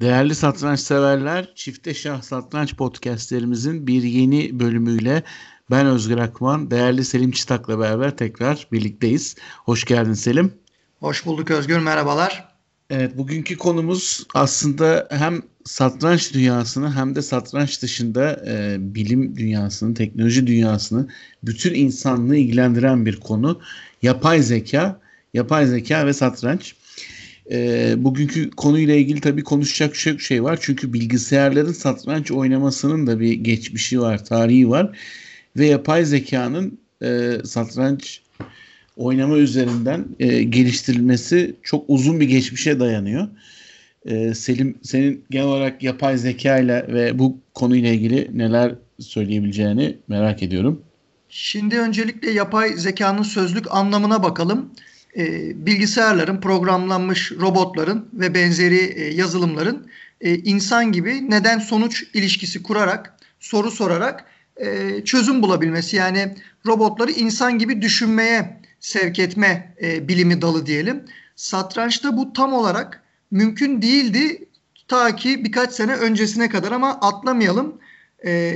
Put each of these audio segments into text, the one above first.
Değerli satranç severler, Çifte Şah Satranç podcastlerimizin bir yeni bölümüyle ben Özgür Akman, değerli Selim Çıtak'la beraber tekrar birlikteyiz. Hoş geldin Selim. Hoş bulduk Özgür, merhabalar. Evet, bugünkü konumuz aslında hem satranç dünyasını hem de satranç dışında e, bilim dünyasını, teknoloji dünyasını, bütün insanlığı ilgilendiren bir konu. Yapay zeka, yapay zeka ve satranç. E, bugünkü konuyla ilgili tabii konuşacak çok şey var. Çünkü bilgisayarların satranç oynamasının da bir geçmişi var, tarihi var. Ve yapay zekanın e, satranç oynama üzerinden e, geliştirilmesi çok uzun bir geçmişe dayanıyor. E, Selim senin genel olarak yapay zeka ile ve bu konuyla ilgili neler söyleyebileceğini merak ediyorum. Şimdi öncelikle yapay zekanın sözlük anlamına bakalım e, bilgisayarların, programlanmış robotların ve benzeri e, yazılımların e, insan gibi neden sonuç ilişkisi kurarak, soru sorarak e, çözüm bulabilmesi. Yani robotları insan gibi düşünmeye sevk etme e, bilimi dalı diyelim. Satrançta bu tam olarak mümkün değildi ta ki birkaç sene öncesine kadar ama atlamayalım. E,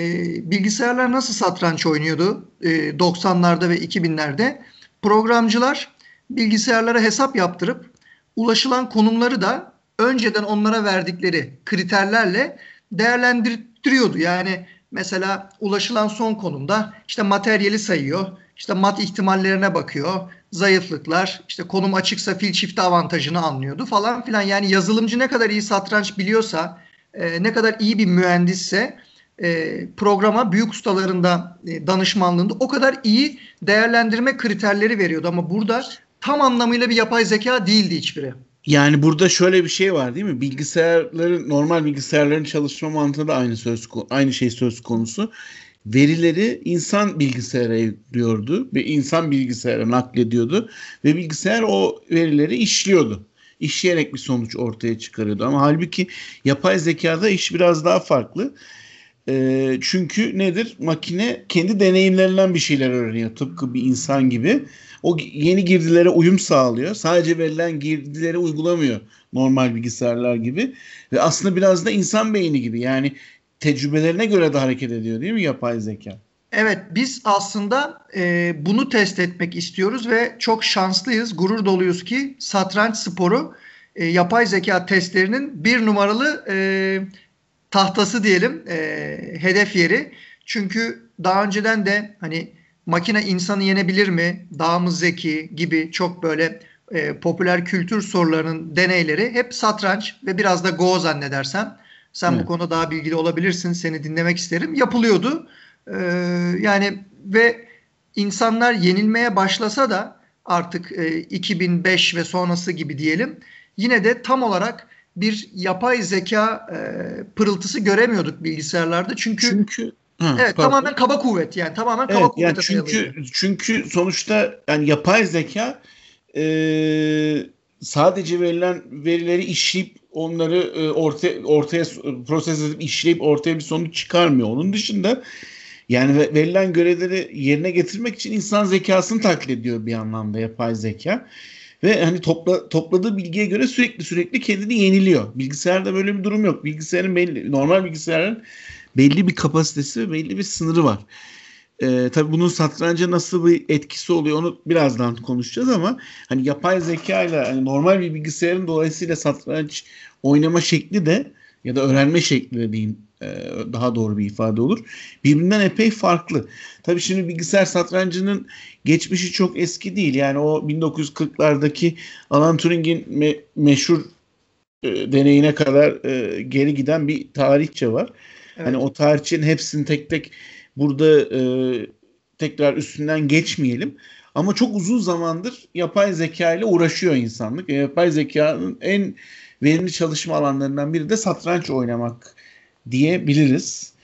bilgisayarlar nasıl satranç oynuyordu e, 90'larda ve 2000'lerde? Programcılar bilgisayarlara hesap yaptırıp ulaşılan konumları da önceden onlara verdikleri kriterlerle değerlendiriyordu. Yani mesela ulaşılan son konumda işte materyali sayıyor, işte mat ihtimallerine bakıyor, zayıflıklar, işte konum açıksa fil çifti avantajını anlıyordu falan filan. Yani yazılımcı ne kadar iyi satranç biliyorsa, e, ne kadar iyi bir mühendisse e, programa büyük ustalarında e, danışmanlığında o kadar iyi değerlendirme kriterleri veriyordu. Ama burada tam anlamıyla bir yapay zeka değildi hiçbiri. Yani burada şöyle bir şey var değil mi? Bilgisayarların normal bilgisayarların çalışma mantığı da aynı söz aynı şey söz konusu. Verileri insan bilgisayara yüklüyordu ve insan bilgisayara naklediyordu ve bilgisayar o verileri işliyordu. İşleyerek bir sonuç ortaya çıkarıyordu. Ama halbuki yapay zekada iş biraz daha farklı. E, çünkü nedir? Makine kendi deneyimlerinden bir şeyler öğreniyor. Tıpkı bir insan gibi. O yeni girdilere uyum sağlıyor. Sadece verilen girdileri uygulamıyor normal bilgisayarlar gibi. Ve aslında biraz da insan beyni gibi. Yani tecrübelerine göre de hareket ediyor değil mi yapay zeka? Evet biz aslında e, bunu test etmek istiyoruz ve çok şanslıyız, gurur doluyuz ki satranç sporu e, yapay zeka testlerinin bir numaralı e, tahtası diyelim e, hedef yeri. Çünkü daha önceden de hani makine insanı yenebilir mi? Daha mı zeki gibi çok böyle e, popüler kültür sorularının deneyleri hep satranç ve biraz da Go zannedersem. Sen evet. bu konuda daha bilgili olabilirsin. Seni dinlemek isterim. Yapılıyordu. E, yani ve insanlar yenilmeye başlasa da artık e, 2005 ve sonrası gibi diyelim. Yine de tam olarak bir yapay zeka e, pırıltısı göremiyorduk bilgisayarlarda. Çünkü çünkü Ha, evet pardon. tamamen kaba kuvvet yani tamamen kaba evet, kuvvete yani çünkü sayılıyor. çünkü sonuçta yani yapay zeka e, sadece verilen verileri işleyip onları e, ortaya ortaya proses edip işleyip ortaya bir sonuç çıkarmıyor. Onun dışında yani verilen görevleri yerine getirmek için insan zekasını taklit ediyor bir anlamda yapay zeka. Ve hani topla, topladığı bilgiye göre sürekli sürekli kendini yeniliyor. Bilgisayarda böyle bir durum yok. Bilgisayarın belli, normal bilgisayarın belli bir kapasitesi ve belli bir sınırı var. Ee, tabii bunun satranca nasıl bir etkisi oluyor onu birazdan konuşacağız ama hani yapay zeka ile hani normal bir bilgisayarın dolayısıyla satranç oynama şekli de ya da öğrenme şekli de diyeyim e, daha doğru bir ifade olur. Birbirinden epey farklı. Tabii şimdi bilgisayar satrancının geçmişi çok eski değil. Yani o 1940'lardaki Alan Turing'in me- meşhur e, deneyine kadar e, geri giden bir tarihçe var. Evet. Hani o tarihçenin hepsini tek tek burada e, tekrar üstünden geçmeyelim. Ama çok uzun zamandır yapay zeka ile uğraşıyor insanlık. E, yapay zekanın en verimli çalışma alanlarından biri de satranç oynamak diyebiliriz.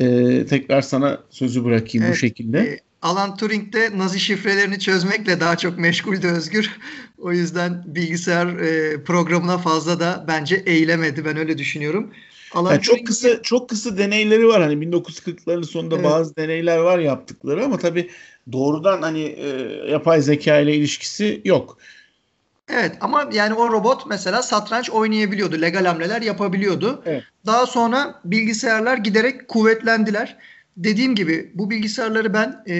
Ee, tekrar sana sözü bırakayım evet, bu şekilde. E, Alan Turing de Nazi şifrelerini çözmekle daha çok meşguldü Özgür. O yüzden bilgisayar e, programına fazla da bence eğilemedi. Ben öyle düşünüyorum. Alan yani çok kısa çok kısa deneyleri var hani 1940'ların sonunda evet. bazı deneyler var yaptıkları ama tabii doğrudan hani e, yapay zeka ile ilişkisi yok. Evet ama yani o robot mesela satranç oynayabiliyordu. Legal hamleler yapabiliyordu. Evet. Daha sonra bilgisayarlar giderek kuvvetlendiler. Dediğim gibi bu bilgisayarları ben e,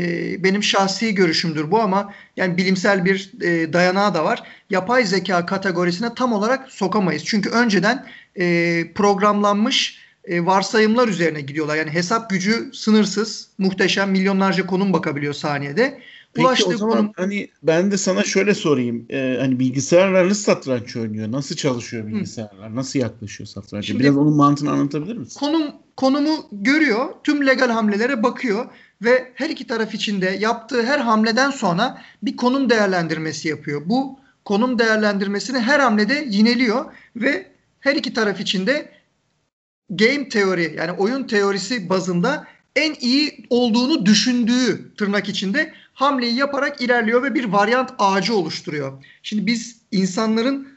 benim şahsi görüşümdür bu ama yani bilimsel bir e, dayanağı da var. Yapay zeka kategorisine tam olarak sokamayız. Çünkü önceden e, programlanmış e, varsayımlar üzerine gidiyorlar. Yani hesap gücü sınırsız, muhteşem milyonlarca konum bakabiliyor saniyede. Peki Ulaştığı o zaman konum... hani ben de sana şöyle sorayım. Ee, hani bilgisayarlar nasıl satranç oynuyor? Nasıl çalışıyor bilgisayarlar? Hı. Nasıl yaklaşıyor satranca? Şimdi, Biraz onun mantığını anlatabilir misin? Konum konumu görüyor, tüm legal hamlelere bakıyor ve her iki taraf içinde yaptığı her hamleden sonra bir konum değerlendirmesi yapıyor. Bu konum değerlendirmesini her hamlede yineliyor ve her iki taraf içinde game teori yani oyun teorisi bazında en iyi olduğunu düşündüğü tırnak içinde hamleyi yaparak ilerliyor ve bir varyant ağacı oluşturuyor. Şimdi biz insanların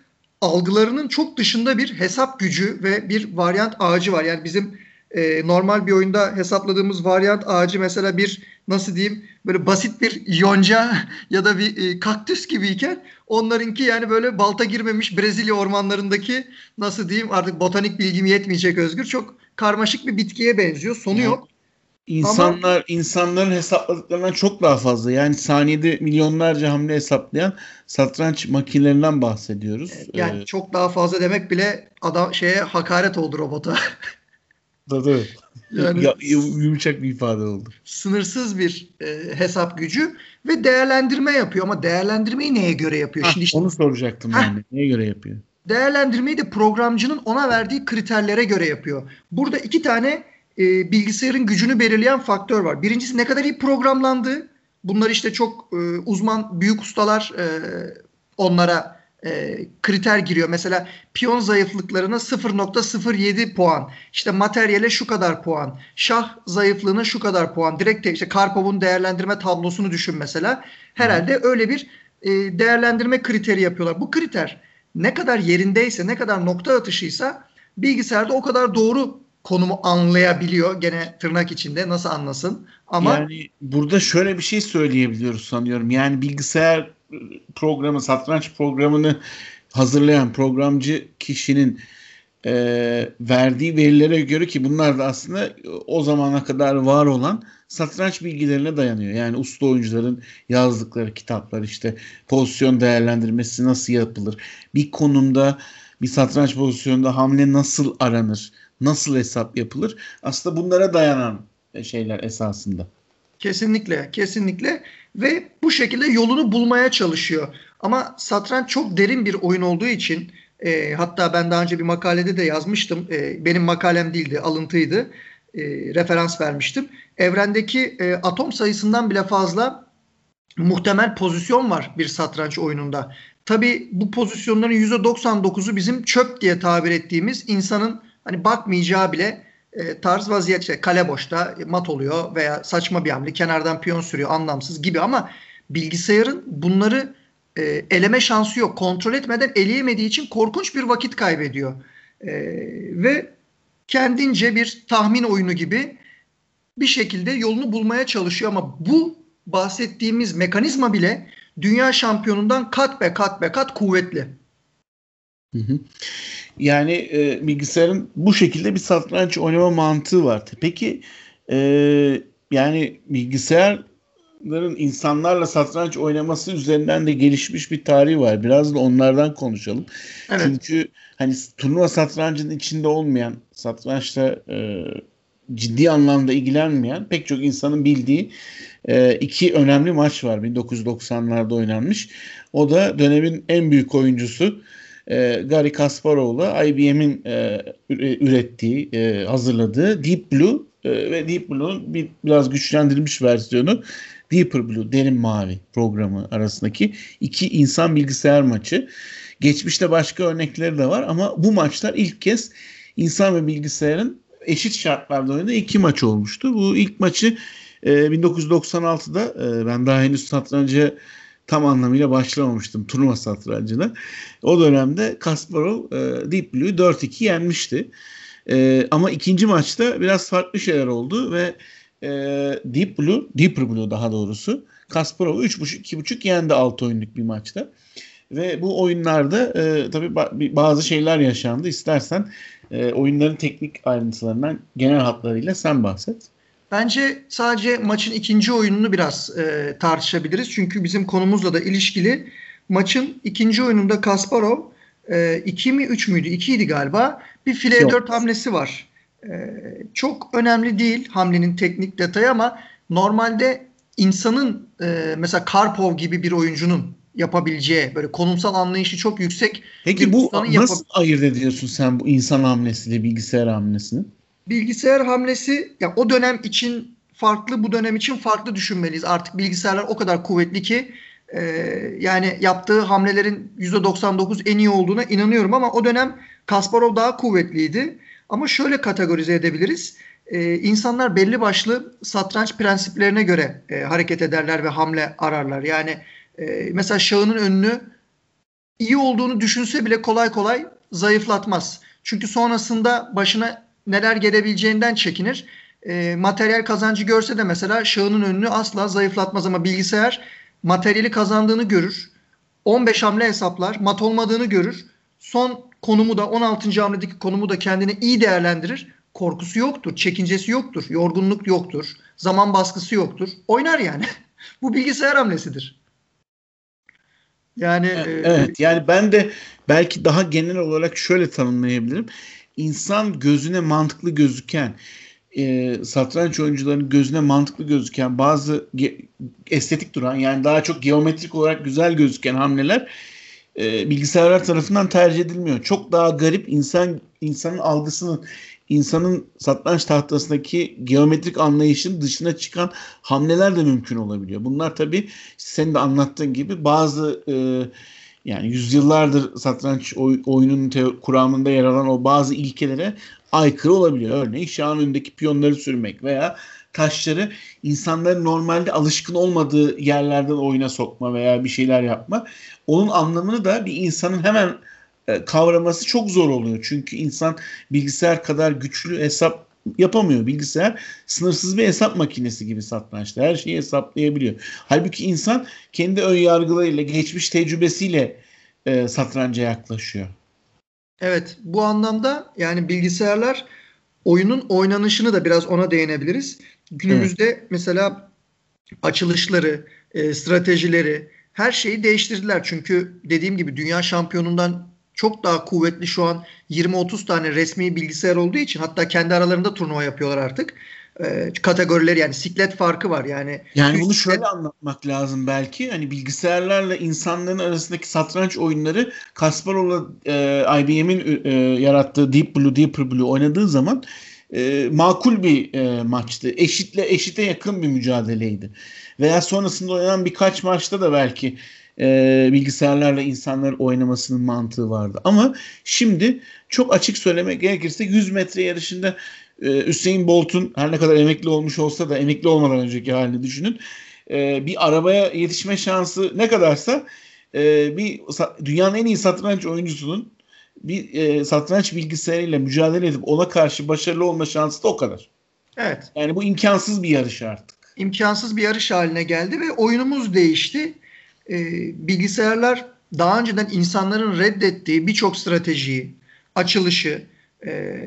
algılarının çok dışında bir hesap gücü ve bir varyant ağacı var. Yani bizim e, normal bir oyunda hesapladığımız varyant ağacı mesela bir nasıl diyeyim böyle basit bir yonca ya da bir e, kaktüs gibiyken onlarınki yani böyle balta girmemiş Brezilya ormanlarındaki nasıl diyeyim artık botanik bilgim yetmeyecek Özgür çok karmaşık bir bitkiye benziyor. Sonu evet. yok. İnsanlar Ama, insanların hesapladıklarından çok daha fazla. Yani saniyede milyonlarca hamle hesaplayan satranç makinelerinden bahsediyoruz. Yani ee, çok daha fazla demek bile adam şeye hakaret oldu robota. Tabii. Yani ya, yumuşak bir ifade oldu. Sınırsız bir e, hesap gücü ve değerlendirme yapıyor ama değerlendirmeyi neye göre yapıyor? Ha, Şimdi işte, onu soracaktım heh, ben de. Neye göre yapıyor? Değerlendirmeyi de programcının ona verdiği kriterlere göre yapıyor. Burada iki tane e, bilgisayarın gücünü belirleyen faktör var. Birincisi ne kadar iyi programlandığı. Bunlar işte çok e, uzman büyük ustalar e, onlara e, kriter giriyor. Mesela piyon zayıflıklarına 0.07 puan. İşte materyale şu kadar puan. Şah zayıflığına şu kadar puan. Direkt işte Karpov'un değerlendirme tablosunu düşün mesela. Herhalde öyle bir e, değerlendirme kriteri yapıyorlar. Bu kriter ne kadar yerindeyse, ne kadar nokta atışıysa bilgisayarda o kadar doğru konumu anlayabiliyor. Gene tırnak içinde nasıl anlasın? Ama yani burada şöyle bir şey söyleyebiliyoruz sanıyorum. Yani bilgisayar programı, satranç programını hazırlayan programcı kişinin e, verdiği verilere göre ki bunlar da aslında o zamana kadar var olan satranç bilgilerine dayanıyor. Yani usta oyuncuların yazdıkları kitaplar işte pozisyon değerlendirmesi nasıl yapılır? Bir konumda bir satranç pozisyonunda hamle nasıl aranır? Nasıl hesap yapılır? Aslında bunlara dayanan şeyler esasında. Kesinlikle, kesinlikle ve bu şekilde yolunu bulmaya çalışıyor. Ama satranç çok derin bir oyun olduğu için e, hatta ben daha önce bir makalede de yazmıştım. E, benim makalem değildi, alıntıydı. E, referans vermiştim. Evrendeki e, atom sayısından bile fazla muhtemel pozisyon var bir satranç oyununda. Tabi bu pozisyonların %99'u bizim çöp diye tabir ettiğimiz insanın hani bakmayacağı bile e, tarz vaziyet işte kale boşta mat oluyor veya saçma bir hamle kenardan piyon sürüyor anlamsız gibi ama bilgisayarın bunları e, eleme şansı yok. Kontrol etmeden eleyemediği için korkunç bir vakit kaybediyor. E, ve kendince bir tahmin oyunu gibi bir şekilde yolunu bulmaya çalışıyor ama bu bahsettiğimiz mekanizma bile dünya şampiyonundan kat be kat be kat kuvvetli. Hı hı. Yani e, bilgisayarın bu şekilde bir satranç oynama mantığı var. Peki e, yani bilgisayarların insanlarla satranç oynaması üzerinden de gelişmiş bir tarihi var. Biraz da onlardan konuşalım. Evet. Çünkü hani turnuva satrancının içinde olmayan, satrançla e, ciddi anlamda ilgilenmeyen pek çok insanın bildiği e, iki önemli maç var 1990'larda oynanmış. O da dönemin en büyük oyuncusu e, Gary Kasparov'la IBM'in e, ürettiği, e, hazırladığı Deep Blue e, ve Deep Blue'un bir, biraz güçlendirilmiş versiyonu Deeper Blue, Derin Mavi programı arasındaki iki insan bilgisayar maçı. Geçmişte başka örnekleri de var ama bu maçlar ilk kez insan ve bilgisayarın eşit şartlarda oynadığı iki maç olmuştu. Bu ilk maçı e, 1996'da e, ben daha henüz satranca tam anlamıyla başlamamıştım turnuva satrancına. O dönemde Kasparov e, Deep Blue'yu 4-2 yenmişti. E, ama ikinci maçta biraz farklı şeyler oldu ve e, Deep Blue, Deeper Blue daha doğrusu Kasparov'u 3.5-2.5 yendi 6 oyunluk bir maçta. Ve bu oyunlarda e, tabii bazı şeyler yaşandı. İstersen e, oyunların teknik ayrıntılarından genel hatlarıyla sen bahset. Bence sadece maçın ikinci oyununu biraz e, tartışabiliriz. Çünkü bizim konumuzla da ilişkili. Maçın ikinci oyununda Kasparov 2 e, mi 3 müydü? 2 idi galiba. Bir file 4 hamlesi var. E, çok önemli değil hamlenin teknik detayı ama normalde insanın e, mesela Karpov gibi bir oyuncunun yapabileceği böyle konumsal anlayışı çok yüksek. Peki bu nasıl ayırt ediyorsun sen bu insan hamlesiyle bilgisayar hamlesini? Bilgisayar hamlesi ya o dönem için farklı bu dönem için farklı düşünmeliyiz. Artık bilgisayarlar o kadar kuvvetli ki e, yani yaptığı hamlelerin %99 en iyi olduğuna inanıyorum ama o dönem Kasparov daha kuvvetliydi. Ama şöyle kategorize edebiliriz. Ee, insanlar belli başlı satranç prensiplerine göre e, hareket ederler ve hamle ararlar. Yani e, mesela şahının önünü iyi olduğunu düşünse bile kolay kolay zayıflatmaz. Çünkü sonrasında başına neler gelebileceğinden çekinir. E, materyal kazancı görse de mesela şahının önünü asla zayıflatmaz ama bilgisayar materyali kazandığını görür. 15 hamle hesaplar, mat olmadığını görür. Son konumu da 16. hamledeki konumu da kendine iyi değerlendirir. Korkusu yoktur, çekincesi yoktur, yorgunluk yoktur, zaman baskısı yoktur. Oynar yani. Bu bilgisayar hamlesidir. Yani evet, e, yani ben de belki daha genel olarak şöyle tanımlayabilirim. İnsan gözüne mantıklı gözüken e, satranç oyuncularının gözüne mantıklı gözüken bazı estetik duran yani daha çok geometrik olarak güzel gözüken hamleler e, bilgisayarlar tarafından tercih edilmiyor. Çok daha garip insan insanın algısının insanın satranç tahtasındaki geometrik anlayışın dışına çıkan hamleler de mümkün olabiliyor. Bunlar tabii senin de anlattığın gibi bazı e, yani yüzyıllardır satranç oy, oyunun te- kuramında yer alan o bazı ilkelere aykırı olabiliyor. Örneğin şahın önündeki piyonları sürmek veya taşları insanların normalde alışkın olmadığı yerlerden oyuna sokma veya bir şeyler yapma. Onun anlamını da bir insanın hemen e, kavraması çok zor oluyor. Çünkü insan bilgisayar kadar güçlü hesap yapamıyor. Bilgisayar sınırsız bir hesap makinesi gibi satrançta. Her şeyi hesaplayabiliyor. Halbuki insan kendi ön yargılarıyla, geçmiş tecrübesiyle e, satranca yaklaşıyor. Evet bu anlamda yani bilgisayarlar oyunun oynanışını da biraz ona değinebiliriz. Günümüzde evet. mesela açılışları, e, stratejileri her şeyi değiştirdiler. Çünkü dediğim gibi dünya şampiyonundan çok daha kuvvetli şu an 20-30 tane resmi bilgisayar olduğu için hatta kendi aralarında turnuva yapıyorlar artık. E, kategorileri yani siklet farkı var yani. Yani bunu şöyle siklet... anlatmak lazım belki. Hani bilgisayarlarla insanların arasındaki satranç oyunları Kasparov'la e, IBM'in e, yarattığı Deep Blue, Deeper Blue oynadığı zaman e, makul bir e, maçtı. Eşitle eşite yakın bir mücadeleydi. Veya sonrasında oynanan birkaç maçta da belki e, bilgisayarlarla insanlar oynamasının mantığı vardı. Ama şimdi çok açık söylemek gerekirse 100 metre yarışında e, Hüseyin Bolt'un her ne kadar emekli olmuş olsa da emekli olmadan önceki halini düşünün. E, bir arabaya yetişme şansı ne kadarsa e, bir dünyanın en iyi satranç oyuncusunun bir e, satranç bilgisayarıyla mücadele edip ona karşı başarılı olma şansı da o kadar. Evet. Yani bu imkansız bir yarış artık. İmkansız bir yarış haline geldi ve oyunumuz değişti e, bilgisayarlar daha önceden insanların reddettiği birçok stratejiyi, açılışı e,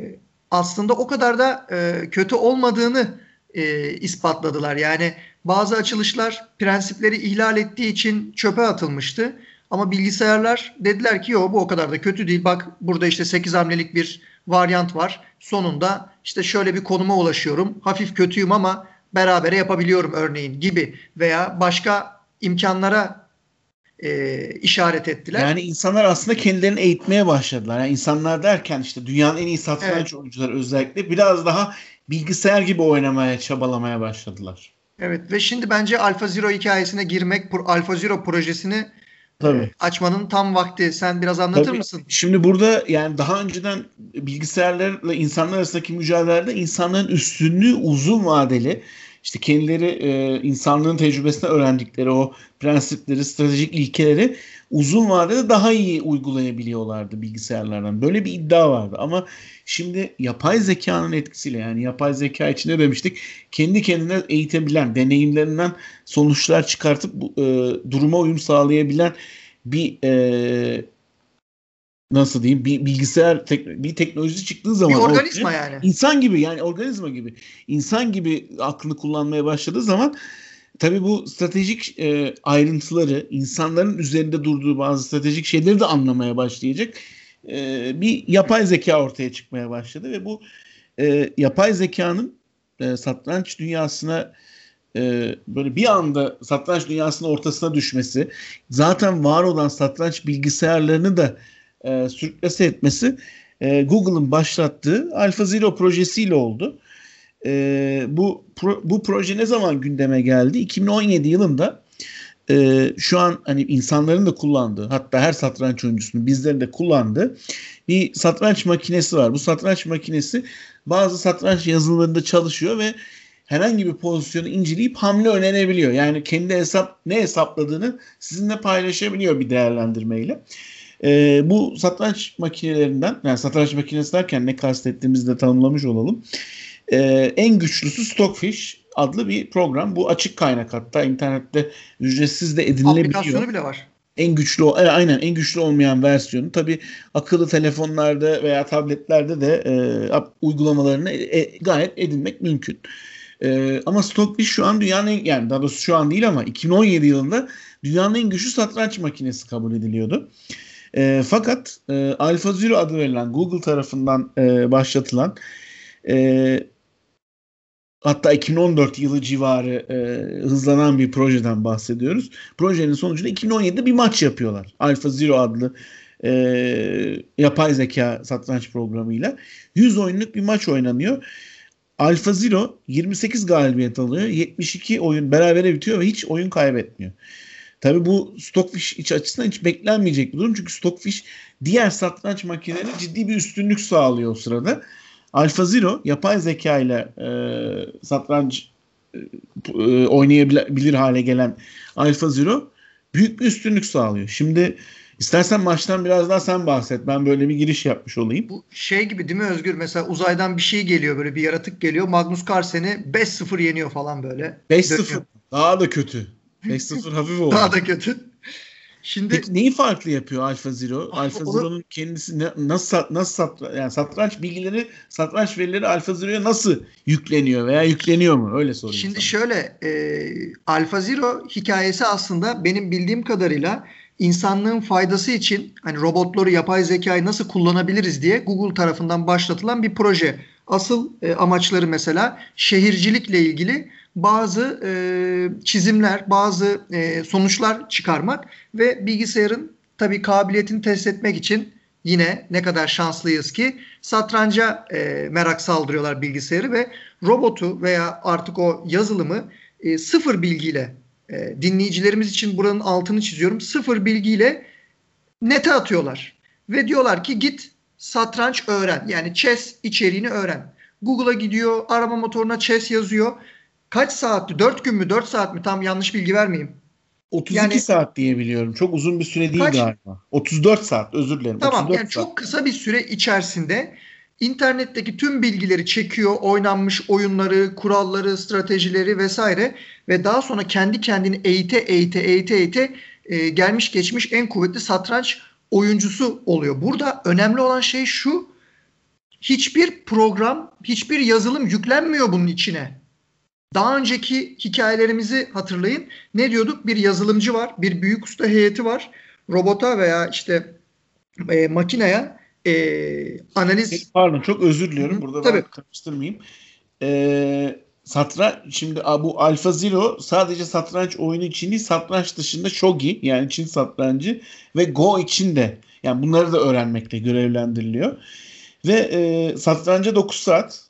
aslında o kadar da e, kötü olmadığını e, ispatladılar. Yani bazı açılışlar prensipleri ihlal ettiği için çöpe atılmıştı. Ama bilgisayarlar dediler ki yok bu o kadar da kötü değil. Bak burada işte 8 hamlelik bir varyant var. Sonunda işte şöyle bir konuma ulaşıyorum. Hafif kötüyüm ama berabere yapabiliyorum örneğin gibi veya başka imkanlara e, işaret ettiler. Yani insanlar aslında kendilerini eğitmeye başladılar. Yani insanlar derken işte dünyanın en iyi satranç evet. oyuncuları özellikle biraz daha bilgisayar gibi oynamaya, çabalamaya başladılar. Evet ve şimdi bence Alpha Zero hikayesine girmek, Alpha Zero projesini Tabii. açmanın tam vakti. Sen biraz anlatır Tabii. mısın? Şimdi burada yani daha önceden bilgisayarlarla insanlar arasındaki mücadelede insanların üstünlüğü uzun vadeli işte kendileri e, insanlığın tecrübesine öğrendikleri o prensipleri, stratejik ilkeleri uzun vadede daha iyi uygulayabiliyorlardı bilgisayarlardan. Böyle bir iddia vardı ama şimdi yapay zekanın etkisiyle yani yapay zeka için ne demiştik? Kendi kendine eğitebilen, deneyimlerinden sonuçlar çıkartıp e, duruma uyum sağlayabilen bir e, nasıl diyeyim bir bilgisayar tek, bir teknoloji çıktığı zaman bir organizma ortaya, yani. İnsan gibi yani organizma gibi. İnsan gibi aklını kullanmaya başladığı zaman tabii bu stratejik e, ayrıntıları insanların üzerinde durduğu bazı stratejik şeyleri de anlamaya başlayacak e, bir yapay zeka ortaya çıkmaya başladı ve bu e, yapay zekanın e, satranç dünyasına e, böyle bir anda satranç dünyasının ortasına düşmesi, zaten var olan satranç bilgisayarlarını da e, sürüklese etmesi e, Google'ın başlattığı AlphaZero projesiyle oldu. E, bu pro, bu proje ne zaman gündeme geldi? 2017 yılında e, şu an hani insanların da kullandığı hatta her satranç oyuncusunun bizlerin de kullandığı bir satranç makinesi var. Bu satranç makinesi bazı satranç yazılımlarında çalışıyor ve herhangi bir pozisyonu inceleyip hamle önerebiliyor. Yani kendi hesap ne hesapladığını sizinle paylaşabiliyor bir değerlendirmeyle. E, bu satranç makinelerinden yani satranç makinesi derken ne kastettiğimizi de tanımlamış olalım. E, en güçlüsü Stockfish adlı bir program. Bu açık kaynak hatta internette ücretsiz de edinebiliyor. Aplikasyonu bile var. En güçlü e, aynen en güçlü olmayan versiyonu. Tabi akıllı telefonlarda veya tabletlerde de e, uygulamalarını e, gayet edinmek mümkün. E, ama Stockfish şu an dünyanın en, yani daha doğrusu şu an değil ama 2017 yılında dünyanın en güçlü satranç makinesi kabul ediliyordu. E, fakat e, AlphaZero adı verilen Google tarafından e, başlatılan e, hatta 2014 yılı civarı e, hızlanan bir projeden bahsediyoruz. Projenin sonucunda 2017'de bir maç yapıyorlar. AlphaZero adlı e, yapay zeka satranç programıyla. 100 oyunluk bir maç oynanıyor. AlphaZero 28 galibiyet alıyor. 72 oyun berabere bitiyor ve hiç oyun kaybetmiyor. Tabi bu Stockfish iç açısından hiç beklenmeyecek bir durum. Çünkü Stockfish diğer satranç makineleri ciddi bir üstünlük sağlıyor o sırada. AlphaZero yapay zeka ile e, satranç e, e, oynayabilir hale gelen AlphaZero büyük bir üstünlük sağlıyor. Şimdi istersen maçtan biraz daha sen bahset. Ben böyle bir giriş yapmış olayım. Bu şey gibi değil mi Özgür? Mesela uzaydan bir şey geliyor böyle bir yaratık geliyor. Magnus Carlsen'i 5-0 yeniyor falan böyle. 5-0. Daha da kötü. 5-0 hafif oldu. Daha da kötü. Şimdi Peki neyi farklı yapıyor Alfa Zero? Alfa Zero'nun kendisi ne, nasıl nasıl sat, yani satranç bilgileri, satranç verileri Alfa Zero'ya nasıl yükleniyor veya yükleniyor mu? Öyle sorayım. Şimdi sana. şöyle e, Alfa Zero hikayesi aslında benim bildiğim kadarıyla insanlığın faydası için hani robotları, yapay zekayı nasıl kullanabiliriz diye Google tarafından başlatılan bir proje. Asıl e, amaçları mesela şehircilikle ilgili bazı e, çizimler, bazı e, sonuçlar çıkarmak ve bilgisayarın tabii kabiliyetini test etmek için yine ne kadar şanslıyız ki satranca e, merak saldırıyorlar bilgisayarı ve robotu veya artık o yazılımı e, sıfır bilgiyle e, dinleyicilerimiz için buranın altını çiziyorum. Sıfır bilgiyle nete atıyorlar. Ve diyorlar ki git satranç öğren. Yani chess içeriğini öğren. Google'a gidiyor, arama motoruna chess yazıyor kaç saatti? 4 gün mü 4 saat mi? Tam yanlış bilgi vermeyeyim. 32 yani, saat diye biliyorum. Çok uzun bir süre değil kaç? galiba. 34 saat özür dilerim. Tamam yani saat. çok kısa bir süre içerisinde internetteki tüm bilgileri çekiyor. Oynanmış oyunları, kuralları, stratejileri vesaire ve daha sonra kendi kendini eğite eğite eğite eğite e, gelmiş geçmiş en kuvvetli satranç oyuncusu oluyor. Burada önemli olan şey şu. Hiçbir program, hiçbir yazılım yüklenmiyor bunun içine. Daha önceki hikayelerimizi hatırlayın. Ne diyorduk? Bir yazılımcı var, bir büyük usta heyeti var. Robota veya işte e, makineye e, analiz... Pardon çok özür diliyorum. Burada Tabii. ben karıştırmayayım. Ee, satranç şimdi bu Alpha Zero sadece satranç oyunu için değil satranç dışında shogi yani Çin satrancı ve Go için de yani bunları da öğrenmekte görevlendiriliyor. Ve e, satranca 9 saat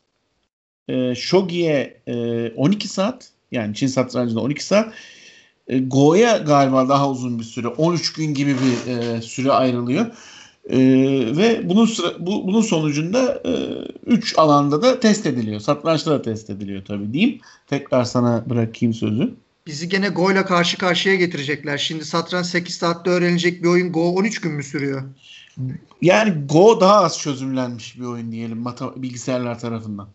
e, Shogi'ye e, 12 saat yani Çin satrancında 12 saat e, Go'ya galiba daha uzun bir süre 13 gün gibi bir e, süre ayrılıyor. E, ve bunun sıra, bu, bunun sonucunda 3 e, alanda da test ediliyor. Satrançta da test ediliyor tabii diyeyim. Tekrar sana bırakayım sözü. Bizi gene Go ile karşı karşıya getirecekler. Şimdi satranç 8 saatte öğrenilecek bir oyun Go 13 gün mü sürüyor? Yani Go daha az çözümlenmiş bir oyun diyelim bilgisayarlar tarafından.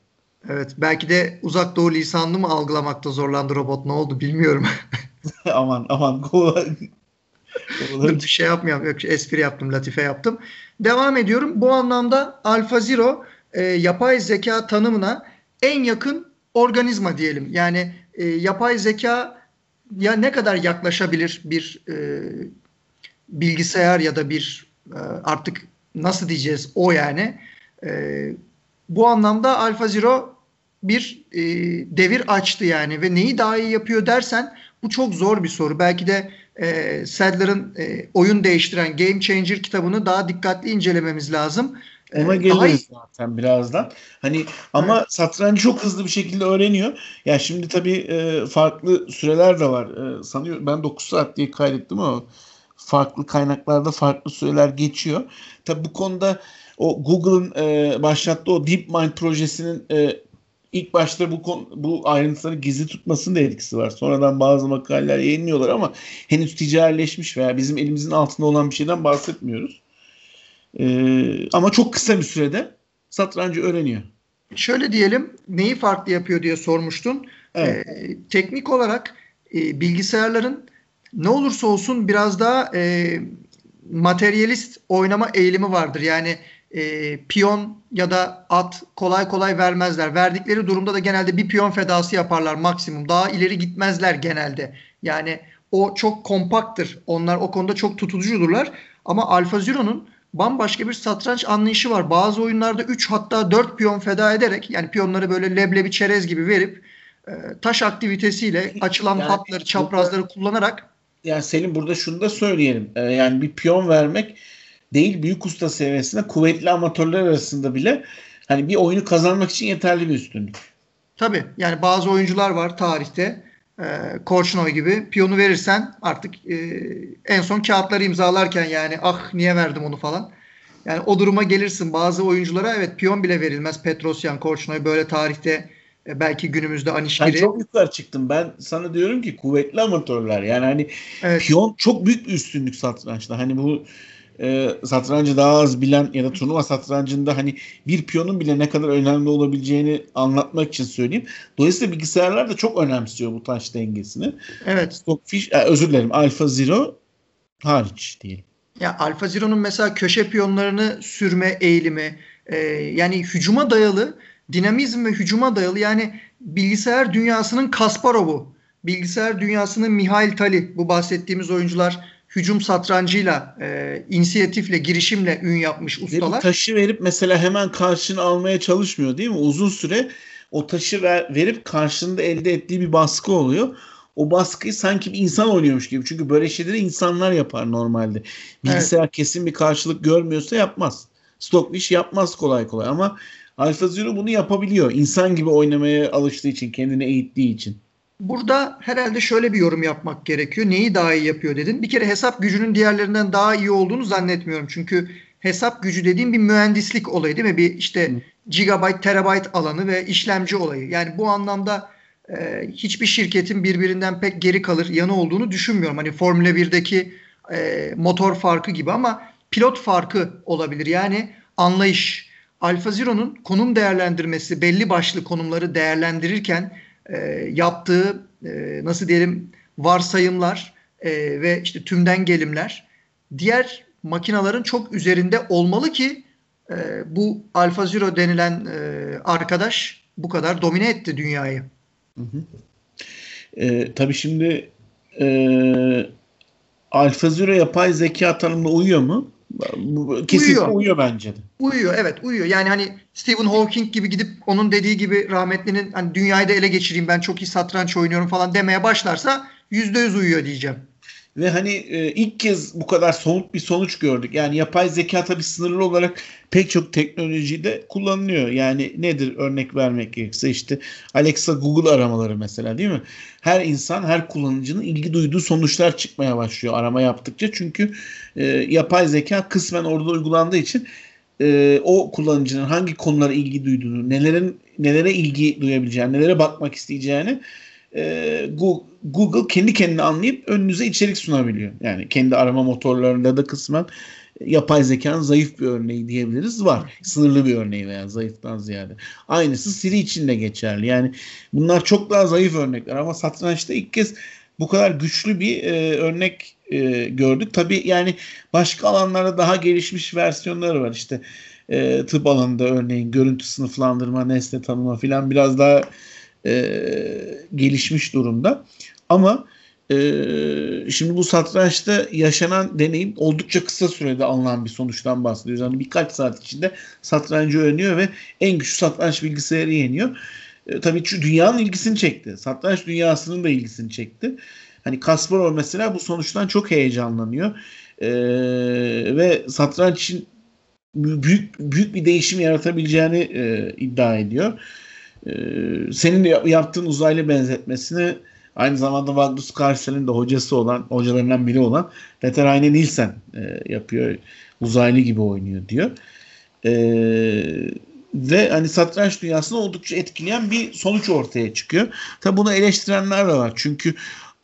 Evet belki de uzak doğu lisanını mı algılamakta zorlandı robot ne oldu bilmiyorum. aman aman bir şey yapmıyorum. Yok, espri yaptım, latife yaptım. Devam ediyorum. Bu anlamda AlphaZero e, yapay zeka tanımına en yakın organizma diyelim. Yani e, yapay zeka ya ne kadar yaklaşabilir bir e, bilgisayar ya da bir e, artık nasıl diyeceğiz o yani. E, bu anlamda AlphaZero bir e, devir açtı yani ve neyi daha iyi yapıyor dersen bu çok zor bir soru. Belki de e, Sadler'ın e, oyun değiştiren Game Changer kitabını daha dikkatli incelememiz lazım. Ona geliriz zaten birazdan. Hani ama evet. satrancı çok hızlı bir şekilde öğreniyor. Ya yani şimdi tabii e, farklı süreler de var. E, sanıyorum ben 9 saat diye kaydettim ama farklı kaynaklarda farklı süreler geçiyor. Tabii bu konuda o Google'ın e, başlattığı o DeepMind projesinin e, ilk başta bu bu ayrıntıları gizli tutmasının da etkisi var. Sonradan bazı makaleler yayınlıyorlar ama henüz ticarileşmiş veya bizim elimizin altında olan bir şeyden bahsetmiyoruz. Ee, ama çok kısa bir sürede satrancı öğreniyor. Şöyle diyelim neyi farklı yapıyor diye sormuştun. Evet. Ee, teknik olarak e, bilgisayarların ne olursa olsun biraz daha e, materyalist oynama eğilimi vardır. Yani e, piyon ya da at kolay kolay vermezler. Verdikleri durumda da genelde bir piyon fedası yaparlar maksimum. Daha ileri gitmezler genelde. Yani o çok kompaktır. Onlar o konuda çok tutucudurlar. Ama Alfa Zero'nun bambaşka bir satranç anlayışı var. Bazı oyunlarda 3 hatta 4 piyon feda ederek yani piyonları böyle leblebi çerez gibi verip e, taş aktivitesiyle açılan yani, hatları, çaprazları kullanarak yani Selim burada şunu da söyleyelim. E, yani bir piyon vermek değil büyük usta seviyesinde kuvvetli amatörler arasında bile hani bir oyunu kazanmak için yeterli bir üstünlük. Tabii yani bazı oyuncular var tarihte e, Korçnoy gibi piyonu verirsen artık e, en son kağıtları imzalarken yani ah niye verdim onu falan. Yani o duruma gelirsin. Bazı oyunculara evet piyon bile verilmez. Petrosyan, Korçnoy böyle tarihte e, belki günümüzde Anişkiri. Ben çok yukarı çıktım. Ben sana diyorum ki kuvvetli amatörler. Yani hani evet. piyon çok büyük bir üstünlük satrançta. Hani bu e, satrancı daha az bilen ya da turnuva satrancında hani bir piyonun bile ne kadar önemli olabileceğini anlatmak için söyleyeyim. Dolayısıyla bilgisayarlar da çok önemsiyor bu taş dengesini. Evet. Stockfish, e, özür dilerim Alpha Zero hariç diyelim. Ya Alpha Zero'nun mesela köşe piyonlarını sürme eğilimi e, yani hücuma dayalı dinamizm ve hücuma dayalı yani bilgisayar dünyasının Kasparov'u, bilgisayar dünyasının Mihail Tali bu bahsettiğimiz oyuncular hücum satrancıyla, e, inisiyatifle, girişimle ün yapmış ustalar. Taşı verip mesela hemen karşını almaya çalışmıyor değil mi? Uzun süre o taşı ver, verip karşında elde ettiği bir baskı oluyor. O baskıyı sanki bir insan oynuyormuş gibi. Çünkü böyle şeyleri insanlar yapar normalde. Bilgisayar evet. kesin bir karşılık görmüyorsa yapmaz. Stockfish yapmaz kolay kolay ama AlphaZero bunu yapabiliyor. İnsan gibi oynamaya alıştığı için, kendini eğittiği için. Burada herhalde şöyle bir yorum yapmak gerekiyor. Neyi daha iyi yapıyor dedin. Bir kere hesap gücünün diğerlerinden daha iyi olduğunu zannetmiyorum. Çünkü hesap gücü dediğim bir mühendislik olayı değil mi? Bir işte gigabyte, terabyte alanı ve işlemci olayı. Yani bu anlamda e, hiçbir şirketin birbirinden pek geri kalır yanı olduğunu düşünmüyorum. Hani Formula 1'deki e, motor farkı gibi ama pilot farkı olabilir. Yani anlayış. Alfa Zero'nun konum değerlendirmesi, belli başlı konumları değerlendirirken e, yaptığı e, nasıl diyelim varsayımlar e, ve işte tümden gelimler diğer makinaların çok üzerinde olmalı ki e, bu Alfa Zero denilen e, arkadaş bu kadar domine etti dünyayı. Hı hı. E, tabii şimdi e, Alfa Zero yapay zeka tanımına uyuyor mu? Kesinlikle uyuyor. uyuyor bence de. Uyuyor evet uyuyor. Yani hani Stephen Hawking gibi gidip onun dediği gibi rahmetlinin hani dünyayı da ele geçireyim ben çok iyi satranç oynuyorum falan demeye başlarsa yüzde yüz uyuyor diyeceğim. Ve hani e, ilk kez bu kadar somut bir sonuç gördük. Yani yapay zeka tabii sınırlı olarak pek çok teknolojide kullanılıyor. Yani nedir örnek vermek gerekirse işte Alexa Google aramaları mesela değil mi? Her insan her kullanıcının ilgi duyduğu sonuçlar çıkmaya başlıyor arama yaptıkça. Çünkü e, yapay zeka kısmen orada uygulandığı için e, o kullanıcının hangi konulara ilgi duyduğunu, nelerin nelere ilgi duyabileceğini, nelere bakmak isteyeceğini e, Google kendi kendine anlayıp önünüze içerik sunabiliyor. Yani kendi arama motorlarında da kısmen yapay zekanın zayıf bir örneği diyebiliriz var. Sınırlı bir örneği veya zayıftan ziyade. Aynısı Siri için de geçerli. Yani bunlar çok daha zayıf örnekler ama satrançta ilk kez bu kadar güçlü bir e, örnek e, gördük. Tabii yani başka alanlarda daha gelişmiş versiyonları var. İşte e, tıp alanında örneğin görüntü sınıflandırma, nesne tanıma filan biraz daha e, gelişmiş durumda. Ama e, şimdi bu satrançta yaşanan deneyim oldukça kısa sürede alınan bir sonuçtan bahsediyoruz. Yani birkaç saat içinde satrancı öğreniyor ve en güçlü satranç bilgisayarı yeniyor. E, tabii şu dünyanın ilgisini çekti. Satranç dünyasının da ilgisini çekti. Hani Kasparov mesela bu sonuçtan çok heyecanlanıyor. E, ve satranç için büyük büyük bir değişim yaratabileceğini e, iddia ediyor. E, senin yaptığın uzaylı benzetmesini aynı zamanda Magnus Carlsen'in de hocası olan, hocalarından biri olan Peter Heine Nielsen e, yapıyor. Uzaylı gibi oynuyor diyor. E, ve hani satranç dünyasını oldukça etkileyen bir sonuç ortaya çıkıyor. Tabi bunu eleştirenler de var. Çünkü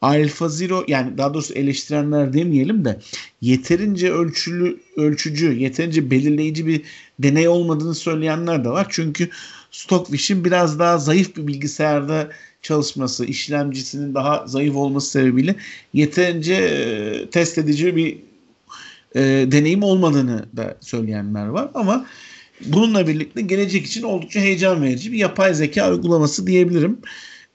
Alfa Zero yani daha doğrusu eleştirenler demeyelim de yeterince ölçülü ölçücü, yeterince belirleyici bir deney olmadığını söyleyenler de var. Çünkü Stockfish'in biraz daha zayıf bir bilgisayarda çalışması, işlemcisinin daha zayıf olması sebebiyle yeterince e, test edici bir e, deneyim olmadığını da söyleyenler var. Ama bununla birlikte gelecek için oldukça heyecan verici bir yapay zeka uygulaması diyebilirim.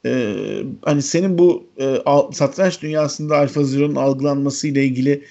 Ee, hani senin bu e, satranç dünyasında Alfa Zero'nun algılanması ile ilgili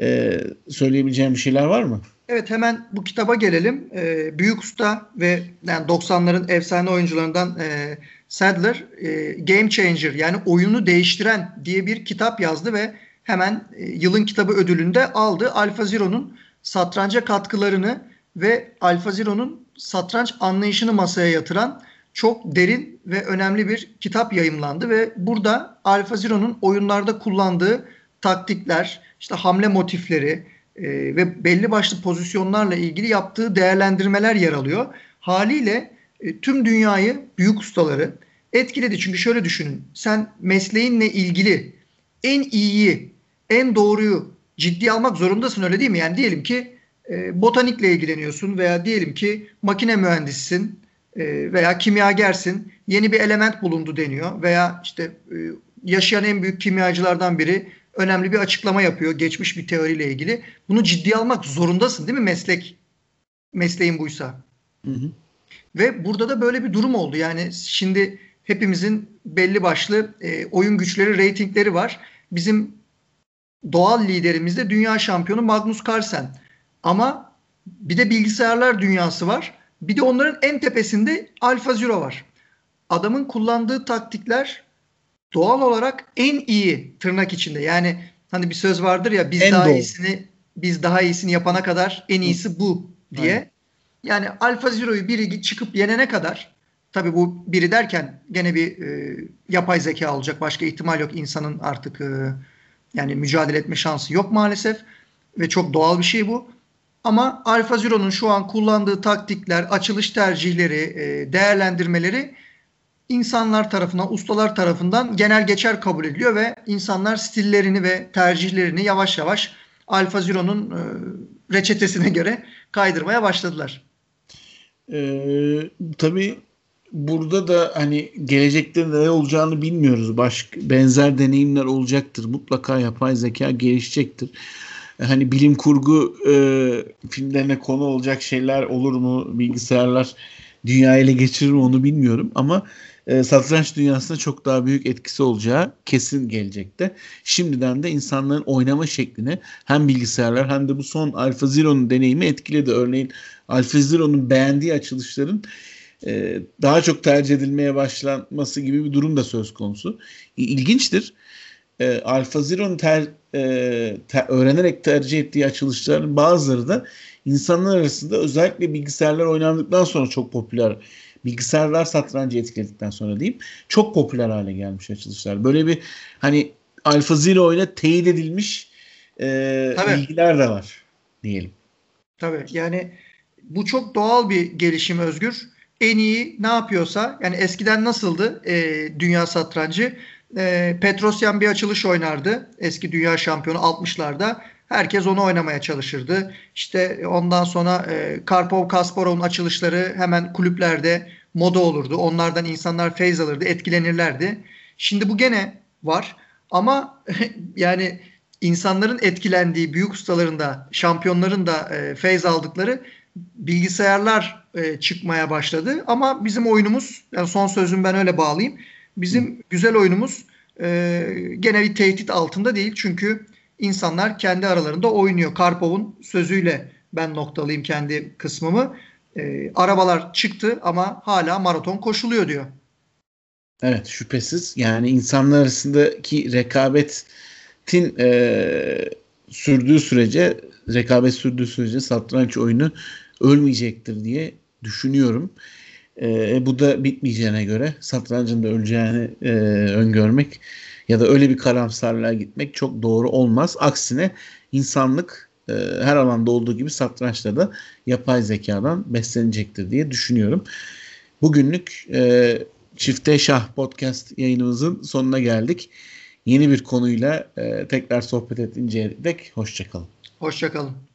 e, söyleyebileceğin bir şeyler var mı? Evet hemen bu kitaba gelelim. Ee, büyük usta ve yani 90'ların efsane oyuncularından e, Sadler e, Game Changer yani oyunu değiştiren diye bir kitap yazdı ve hemen e, yılın kitabı ödülünü de aldı. Alfa Zero'nun satranca katkılarını ve Alfa Zero'nun satranç anlayışını masaya yatıran çok derin ve önemli bir kitap yayımlandı ve burada Alfa Zero'nun oyunlarda kullandığı taktikler, işte hamle motifleri e, ve belli başlı pozisyonlarla ilgili yaptığı değerlendirmeler yer alıyor. Haliyle e, tüm dünyayı büyük ustaları etkiledi. Çünkü şöyle düşünün. Sen mesleğinle ilgili en iyiyi, en doğruyu ciddi almak zorundasın öyle değil mi? Yani diyelim ki e, botanikle ilgileniyorsun veya diyelim ki makine mühendisisin e, veya kimyagersin. Yeni bir element bulundu deniyor veya işte e, yaşayan en büyük kimyacılardan biri önemli bir açıklama yapıyor geçmiş bir teoriyle ilgili. Bunu ciddiye almak zorundasın değil mi meslek mesleğin buysa? Hı hı. Ve burada da böyle bir durum oldu. Yani şimdi hepimizin belli başlı e, oyun güçleri, reytingleri var. Bizim doğal liderimiz de dünya şampiyonu Magnus Carlsen. Ama bir de bilgisayarlar dünyası var. Bir de onların en tepesinde Alfa Zero var. Adamın kullandığı taktikler doğal olarak en iyi tırnak içinde. Yani hani bir söz vardır ya biz en daha doğru. iyisini biz daha iyisini yapana kadar en iyisi bu diye. Aynen. Yani Alfa Zero'yu biri çıkıp yenene kadar tabii bu biri derken gene bir e, yapay zeka olacak. Başka ihtimal yok. insanın artık e, yani mücadele etme şansı yok maalesef ve çok doğal bir şey bu. Ama Alfa Zero'nun şu an kullandığı taktikler, açılış tercihleri, e, değerlendirmeleri insanlar tarafından, ustalar tarafından genel geçer kabul ediliyor ve insanlar stillerini ve tercihlerini yavaş yavaş Alfa Zero'nun e, reçetesine göre kaydırmaya başladılar. Ee, tabii burada da hani gelecekte neler olacağını bilmiyoruz. Başka benzer deneyimler olacaktır. Mutlaka yapay zeka gelişecektir hani bilim kurgu e, filmlerine konu olacak şeyler olur mu? Bilgisayarlar dünya ele geçirir mi onu bilmiyorum ama e, satranç dünyasında çok daha büyük etkisi olacağı kesin gelecekte. Şimdiden de insanların oynama şeklini hem bilgisayarlar hem de bu son Alpha Zero'nun deneyimi etkiledi. Örneğin Alpha Zero'nun beğendiği açılışların e, daha çok tercih edilmeye başlanması gibi bir durum da söz konusu. İlginçtir. E, Alpha Zero'nun ter, e, te, öğrenerek tercih ettiği açılışların bazıları da insanlar arasında özellikle bilgisayarlar oynandıktan sonra çok popüler bilgisayarlar satrancı etkiledikten sonra diyeyim çok popüler hale gelmiş açılışlar. Böyle bir hani Alpha Zero ile teyit edilmiş e, bilgiler de var diyelim. Tabii yani bu çok doğal bir gelişim Özgür. En iyi ne yapıyorsa yani eskiden nasıldı e, dünya satrancı? e, Petrosyan bir açılış oynardı. Eski dünya şampiyonu 60'larda. Herkes onu oynamaya çalışırdı. İşte ondan sonra e, Karpov Kasparov'un açılışları hemen kulüplerde moda olurdu. Onlardan insanlar feyz alırdı, etkilenirlerdi. Şimdi bu gene var. Ama yani insanların etkilendiği büyük ustaların da şampiyonların da e, feyz aldıkları bilgisayarlar e, çıkmaya başladı. Ama bizim oyunumuz yani son sözüm ben öyle bağlayayım. Bizim güzel oyunumuz e, gene bir tehdit altında değil. Çünkü insanlar kendi aralarında oynuyor. Karpov'un sözüyle ben noktalayayım kendi kısmımı. E, arabalar çıktı ama hala maraton koşuluyor diyor. Evet şüphesiz yani insanlar arasındaki rekabetin e, sürdüğü sürece rekabet sürdüğü sürece satranç oyunu ölmeyecektir diye düşünüyorum. E, bu da bitmeyeceğine göre satrancın da öleceğini e, öngörmek ya da öyle bir karamsarlığa gitmek çok doğru olmaz. Aksine insanlık e, her alanda olduğu gibi satrançta da yapay zekadan beslenecektir diye düşünüyorum. Bugünlük e, Çifte Şah podcast yayınımızın sonuna geldik. Yeni bir konuyla e, tekrar sohbet edinceye dek hoşçakalın. Hoşçakalın.